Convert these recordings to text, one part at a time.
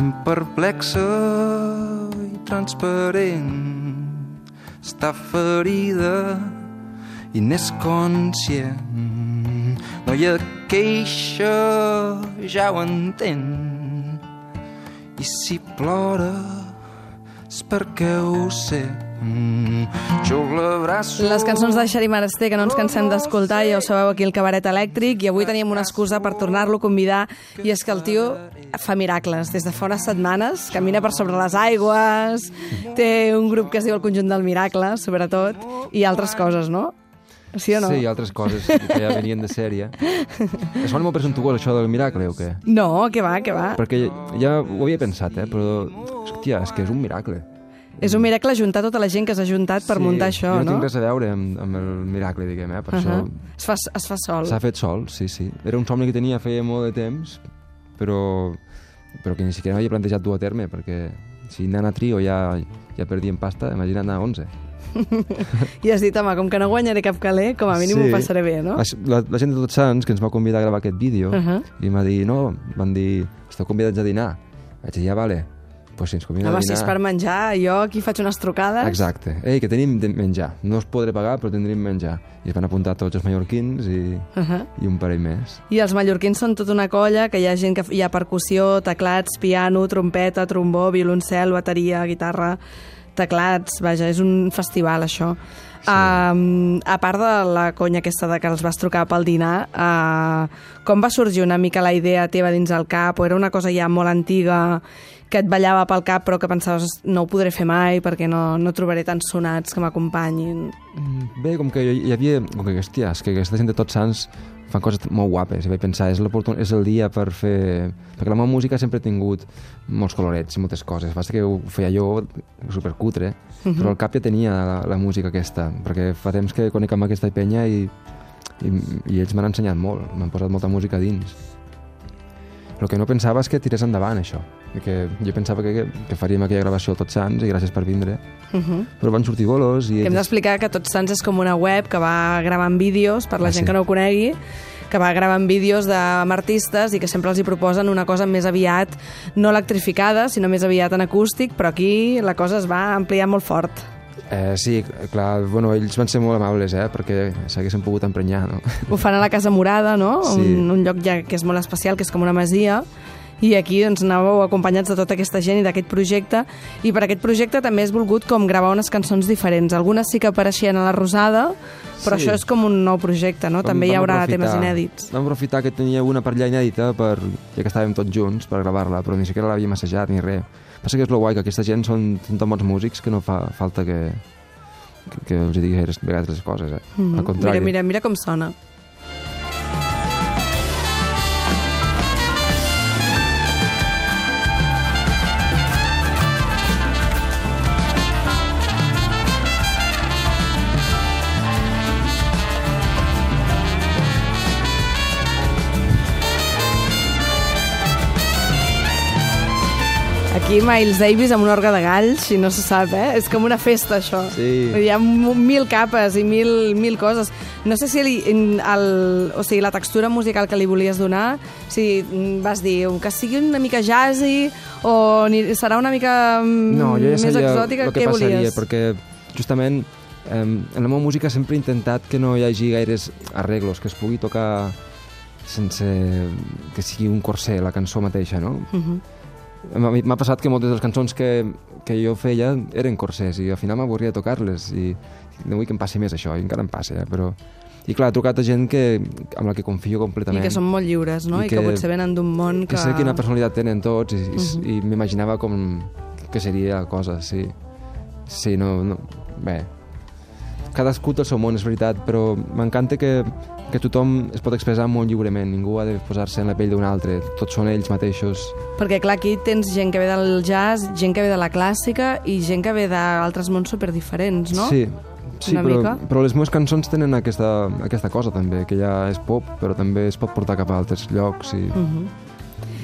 ben perplexa i transparent. Està ferida i n'és conscient. No hi ha queixa, ja ho entén. I si plora és perquè ho sé. Mm, l'abraço... Les cançons de Xeri Marasté, que no ens cansem d'escoltar, ja ho sabeu aquí al Cabaret Elèctric, i avui teníem una excusa per tornar-lo a convidar, i és que el tio fa miracles. Des de fa unes setmanes camina per sobre les aigües, té un grup que es diu el Conjunt del Miracle, sobretot, i altres coses, no? Sí o no? Sí, altres coses que ja venien de sèrie. Es sona molt presentuós, això del miracle, o què? No, que va, que va. Perquè ja ho havia pensat, eh? Però, hòstia, és que és un miracle. És un miracle juntar tota la gent que s'ha juntat per sí, muntar això, jo no? no? tinc res a veure amb, amb el miracle, diguem, eh? Per Uh això -huh. es, fa, es fa sol. s'ha fet sol, sí, sí. Era un somni que tenia feia molt de temps, però, però que ni siquiera m'havia plantejat dur a terme, perquè si anant a trio ja, ja perdíem pasta, imagina't anar a 11. I has dit, home, com que no guanyaré cap caler, com a mínim Sí. ho passaré bé, no? La, la, gent de Tots Sants, que ens va convidar a gravar aquest vídeo, Uh -huh. i em va dir, no, van dir, esteu convidats a dinar. Vaig dir, ja, vale. Pues si ens conviden Home, a si dinar... és per menjar, jo aquí faig unes trucades. Exacte. Ei, que tenim de menjar. No us podré pagar, però tindrem menjar. I es van apuntar tots els mallorquins i, Uh -huh. i un parell més. I els mallorquins són tota una colla, que hi ha gent que hi ha percussió, teclats, piano, trompeta, trombó, violoncel, bateria, guitarra, teclats, vaja, és un festival això. Sí. Um, a part de la conya aquesta de que els vas trucar pel dinar, uh, com va sorgir una mica la idea teva dins el cap? O era una cosa ja molt antiga que et ballava pel cap però que pensaves no ho podré fer mai perquè no, no trobaré tants sonats que m'acompanyin? Mm, Bé, com que hi havia... Com que, hòstia, és que aquesta gent de Tots Sants fan coses molt guapes. I vaig pensar, és, és el dia per fer... Perquè la meva música sempre ha tingut molts colorets i moltes coses. Passa que ho feia jo supercutre, Mhm. però al cap ja tenia la, la música aquesta, perquè fa temps que conec amb aquesta penya i, i, i ells m'han ensenyat molt, m'han posat molta música dins. El que no pensava és que tirés endavant, això. Que jo pensava que, que faríem aquella gravació tots sants i gràcies per vindre. Uh -huh. Però van sortir bolos i... Que hem d'explicar que Tots Sants és com una web que va gravant vídeos, per la Ah, gent sí. que no ho conegui, que va gravant vídeos amb artistes i que sempre els hi proposen una cosa més aviat no electrificada, sinó més aviat en acústic, però aquí la cosa es va ampliar molt fort. Eh, sí, clar, bueno, ells van ser molt amables, eh, perquè s'haguessin pogut emprenyar, no? Ho fan a la Casa Morada, no? Sí. Un, un lloc ja que és molt especial, que és com una masia, i aquí doncs, anàveu acompanyats de tota aquesta gent i d'aquest projecte, i per aquest projecte també has volgut com gravar unes cançons diferents. Algunes sí que apareixien a la Rosada, però Sí. això és com un nou projecte, no? també hi Vam haurà aprofitar- temes inèdits. Vam aprofitar que tenia una per allà inèdita, per, ja que estàvem tots junts, per gravar-la, però ni siquiera l'havíem assajat ni res. Passa que és lo guai, que aquesta gent són, són tan bons músics que no fa falta que, que, que els digui gaires vegades les coses, eh? Mhm. Al contrari. Mira, mira, mira com sona. Aquí Miles Davis amb un orgue de galls, si no se sap, eh? És com una festa, això. Sí. Hi ha mil capes i mil, mil coses. No sé si li, el, o sigui, la textura musical que li volies donar, si vas dir que sigui una mica jazzy o ni, serà una mica mm, No, jo ja més exòtica, el que què passaria, volies? perquè justament eh, en la meva música sempre he intentat que no hi hagi gaires arreglos, que es pugui tocar sense que sigui un corser la cançó mateixa, no? Uh -huh. M'ha passat que moltes de les cançons que, que jo feia eren corsers i al final m'avorria tocar-les i no vull que em passi més això, i encara em passa, eh? però... I clar, he trucat a gent que, amb la que confio I completament. que són molt lliures, no? I, I que, que- potser venen d'un món que... que sé quina personalitat tenen tots i, i, uh Mhm. -huh. i m'imaginava com que seria la cosa, sí. Sí, no, no... Bé, cadascú té el seu món, és veritat, però m'encanta que, que tothom es pot expressar molt lliurement, ningú ha de posar-se en la pell d'un altre, tots són ells mateixos. Perquè, clar, aquí tens gent que ve del jazz, gent que ve de la clàssica i gent que ve d'altres mons superdiferents, no? Sí, sí Una però, mica. però les meves cançons tenen aquesta, aquesta cosa també, que ja és pop, però també es pot portar cap a altres llocs. I... Uh -huh.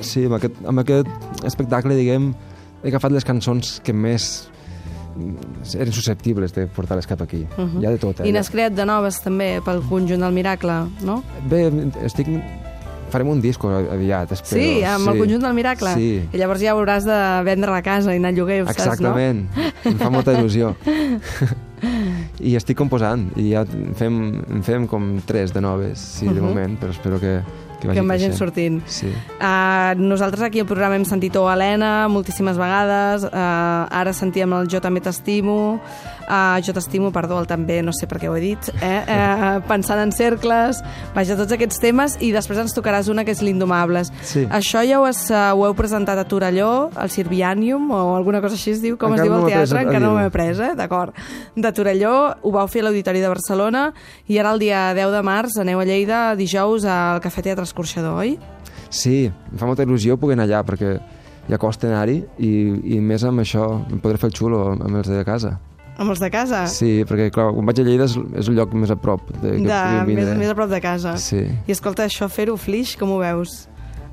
Sí, amb aquest, amb aquest espectacle, diguem, he agafat les cançons que més eren susceptibles de portar-les cap aquí. Uh Mhm. -huh. Hi ha de tot, eh? I n'has creat de noves també pel conjunt del Miracle, no? Bé, estic farem un disco aviat, espero. Sí, amb el conjunt del Miracle. Sí. I llavors ja hauràs de vendre la casa i anar al lloguer, saps, no? Exactament, em fa molta il·lusió. I estic composant, i ja en fem, en fem com tres de noves, sí, de Mhm. moment, però espero que, que vagi Que en vagin creixent. sortint. Sí. Uh, nosaltres aquí al programa hem sentit o Helena moltíssimes vegades, uh, ara sentíem el Jo també t'estimo, uh, Jo t'estimo, perdó, el també, no sé per què ho he dit, eh? uh, Pensant en cercles, vaja, tots aquests temes, i després ens tocaràs una que és l'Indomables. Sí. Això ja ho, has, uh, ho heu presentat a Torelló, al Sirvianium, o alguna cosa així es diu, com Encara es diu no el teatre, encara no m'he pres, eh? D'acord. De Torelló, ho vau fer a l'Auditori de Barcelona, i ara el dia 10 de març aneu a Lleida dijous al Cafè Teatre Escorxador, oi? Sí, em fa molta il·lusió poder anar allà, perquè ja costa anar-hi, i, i més amb això em podré fer el xulo amb els de casa. Amb els de casa? Sí, perquè clar, quan vaig a Lleida és, és el lloc més a prop de, que de, més, més a prop de casa. Sí. I escolta, això fer-ho flix, com ho veus?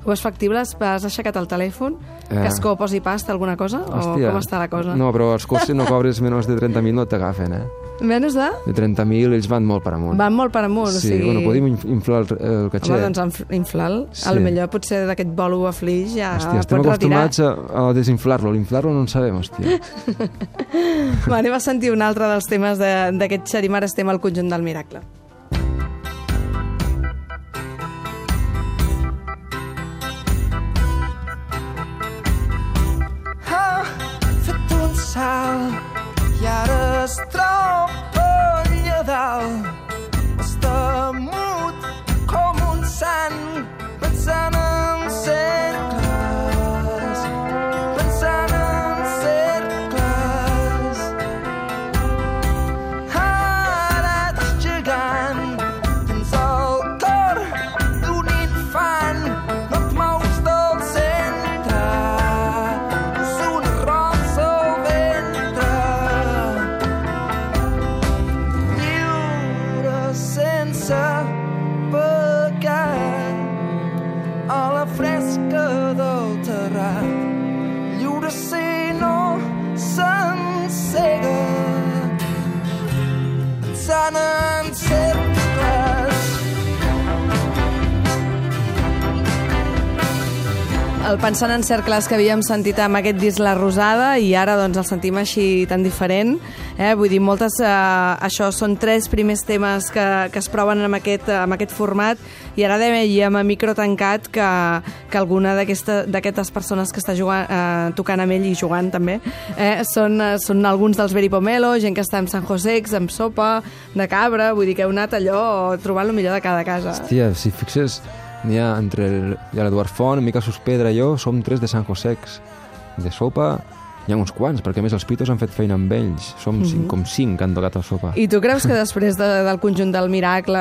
Ho és factible? Has- aixecat el telèfon? Eh. Cascó, posi pasta, alguna cosa? Hòstia. O com està la cosa? No, però els cursos no cobres menys de 30.000 no t'agafen, eh? Menys de? De 30.000 ells van molt per amunt. Van molt per amunt, sí, o sigui... bueno, podem inf- inflar el, el caché. Home, doncs inf- inflar-lo. Sí. A lo millor potser d'aquest bolo a flix ja Hòstia, estem retirar. acostumats a, a desinflar-lo. L'inflar-lo no en sabem, hòstia. Va, anem a sentir un altre dels temes de- d'aquest Xarimar Estem al conjunt del miracle. ha fet un salt i ara es troba allà El Pensant en cercles que havíem sentit amb aquest disc La Rosada i ara doncs el sentim així tan diferent. Eh? Vull dir, moltes, eh, això són tres primers temes que, que es proven amb aquest, amb aquest format i ara dèiem a micro tancat que, que alguna d'aquestes persones que està jugant, eh, tocant amb ell i jugant també eh, són, eh, són alguns dels Beri Pomelo, gent que està amb San Josex, amb sopa de cabra, vull dir que heu anat allò trobant el millor de cada casa. Hòstia, si fixes, n'hi ha entre l'Eduard Font, Mica Sospedra i jo, som tres de Sant Josex. De sopa hi ha uns quants, perquè més els pitos han fet feina amb ells. Som cinc, com cinc que han tocat a sopa. I tu creus que després de, del conjunt del Miracle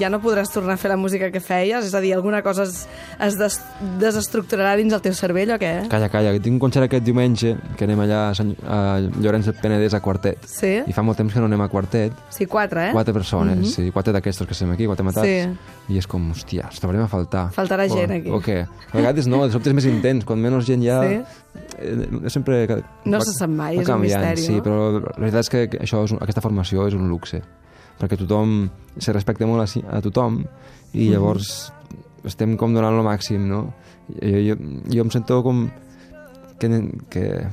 ja no podràs tornar a fer la música que feies? És a dir, alguna cosa es, es des, desestructurarà dins el teu cervell o què? Calla, calla, que tinc un concert aquest diumenge, que anem allà a, Sant, a Llorenç del Penedès a quartet. Sí? I fa molt temps que no anem a quartet. Sí, quatre, eh? Quatre persones, Mhm. sí, quatre d'aquestos que estem aquí, quatre matats. Sí. I és com, hòstia, ens trobarem a faltar. Faltarà o, gent aquí. O què? A vegades no, de sobte és més intens, quan menys gent hi ha... Sí. Eh, sempre... No va- se sap mai, és un misteri, Sí, no? però la veritat és que això és un, aquesta formació és un luxe, perquè tothom se respecta molt a, a tothom i Mhm. llavors estem com donant lo màxim, no? Jo, jo, jo em sento com que, que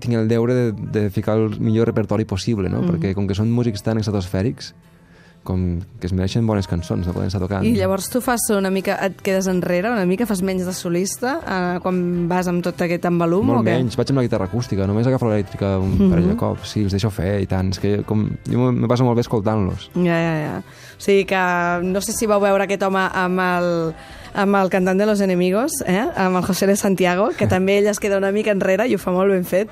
tinc el deure de, de ficar el millor repertori possible, no? Mhm. Perquè com que són músics tan estratosfèrics, com que es mereixen bones cançons, no poden estar tocant. I llavors tu fas una mica, et quedes enrere una mica, fas menys de solista eh, quan vas amb tot aquest envolum Molt o què? menys, vaig amb la guitarra acústica, només agafo l'elèctrica un Mhm. parell de cops, sí, els deixo fer i tant, és que com, jo me passo molt bé escoltant-los. Ja, ja, ja. O sigui que no sé si vau veure aquest home amb el, amb el cantant de Los Enemigos, eh? amb el José de Santiago, que també ell es queda una mica enrere i ho fa molt ben fet,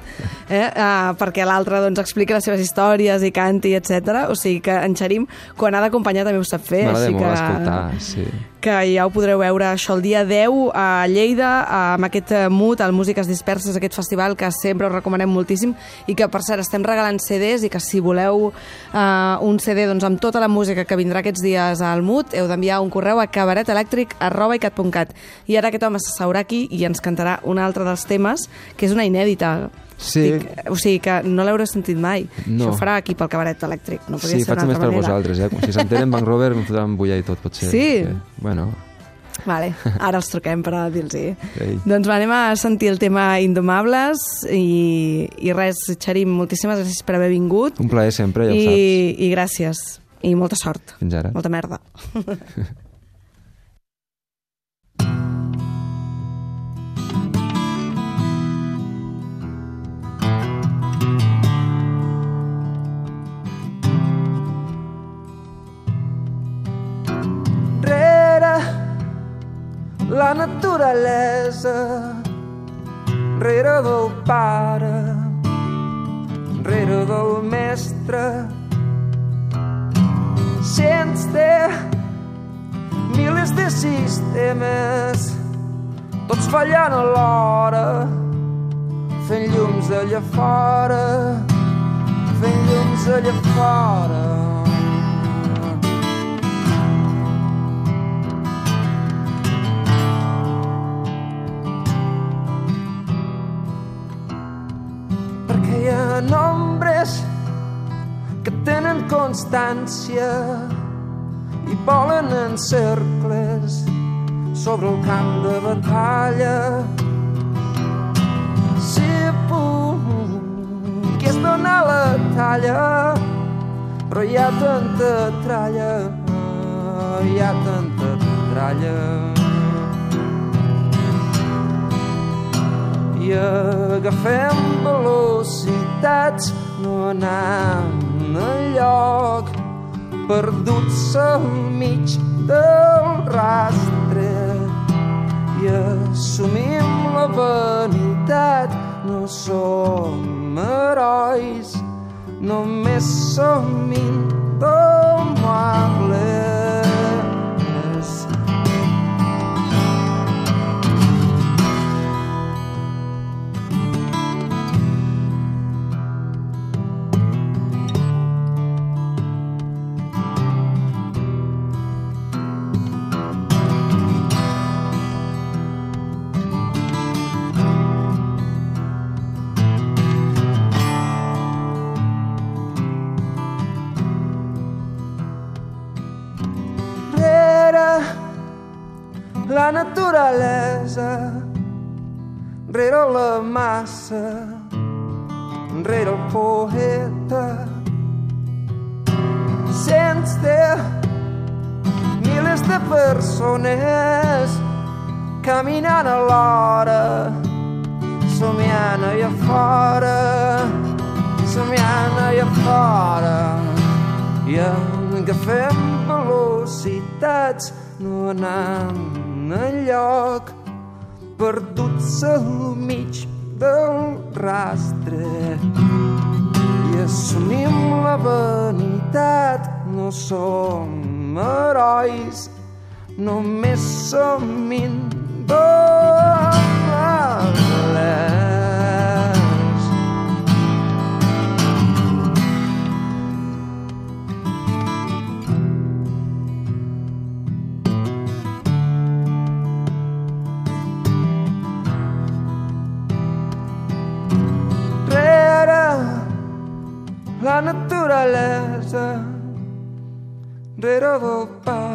eh? uh, perquè l'altre doncs, explica les seves històries i canti, etc. O sigui que en Xarim, quan ha d'acompanyar, també ho sap fer. M'agrada molt que... escoltar, sí. que ja ho podreu veure això el dia 10 a Lleida, amb aquest eh, MUT, el Músiques Disperses, aquest festival que sempre us recomanem moltíssim i que, per cert, estem regalant CDs i que si voleu uh, un CD doncs, amb tota la música que vindrà aquests dies al MUT, heu d'enviar un correu a cabaretelèctric.icat.cat I ara aquest home s'asseurà aquí i ens cantarà un altre dels temes, que és una inèdita. Sí. Estic, o sigui que no l'haureu sentit mai. No. Això farà aquí pel cabaret elèctric. No podia Sí, ser faig més per manera. vosaltres, eh? Si s'entenen Bank Rover em fotran bullar i tot, potser. Sí? Que, bueno, Vale, ara els truquem per dir-los Ei. Doncs va, anem a sentir el tema Indomables i, i res, Xarim, moltíssimes gràcies per haver vingut Un plaer sempre, ja ho i, saps. i gràcies i molta sort. Fins ara. Molta merda. naturalesa, rere del pare, rere del mestre, sense milers de sistemes, tots fallant alhora, fent llums allà fora, fent llums allà fora. Constància i volen en cercles sobre el camp de batalla. Si puc és donar la talla, però hi ha tanta tralla, hi ha tanta tralla. i agafem velocitats no anam enlloc perduts al mig del rastre. I assumim la vanitat no som herois només som indomables naturalesa, rere la massa, rere el poeta, sense milers de persones caminant alhora, somiant allà fora, somiant allà fora. I agafem velocitats, no anant enlloc, perduts al mig del rastre. I assumim la vanitat, no som herois, només som indomables. Rere del pare,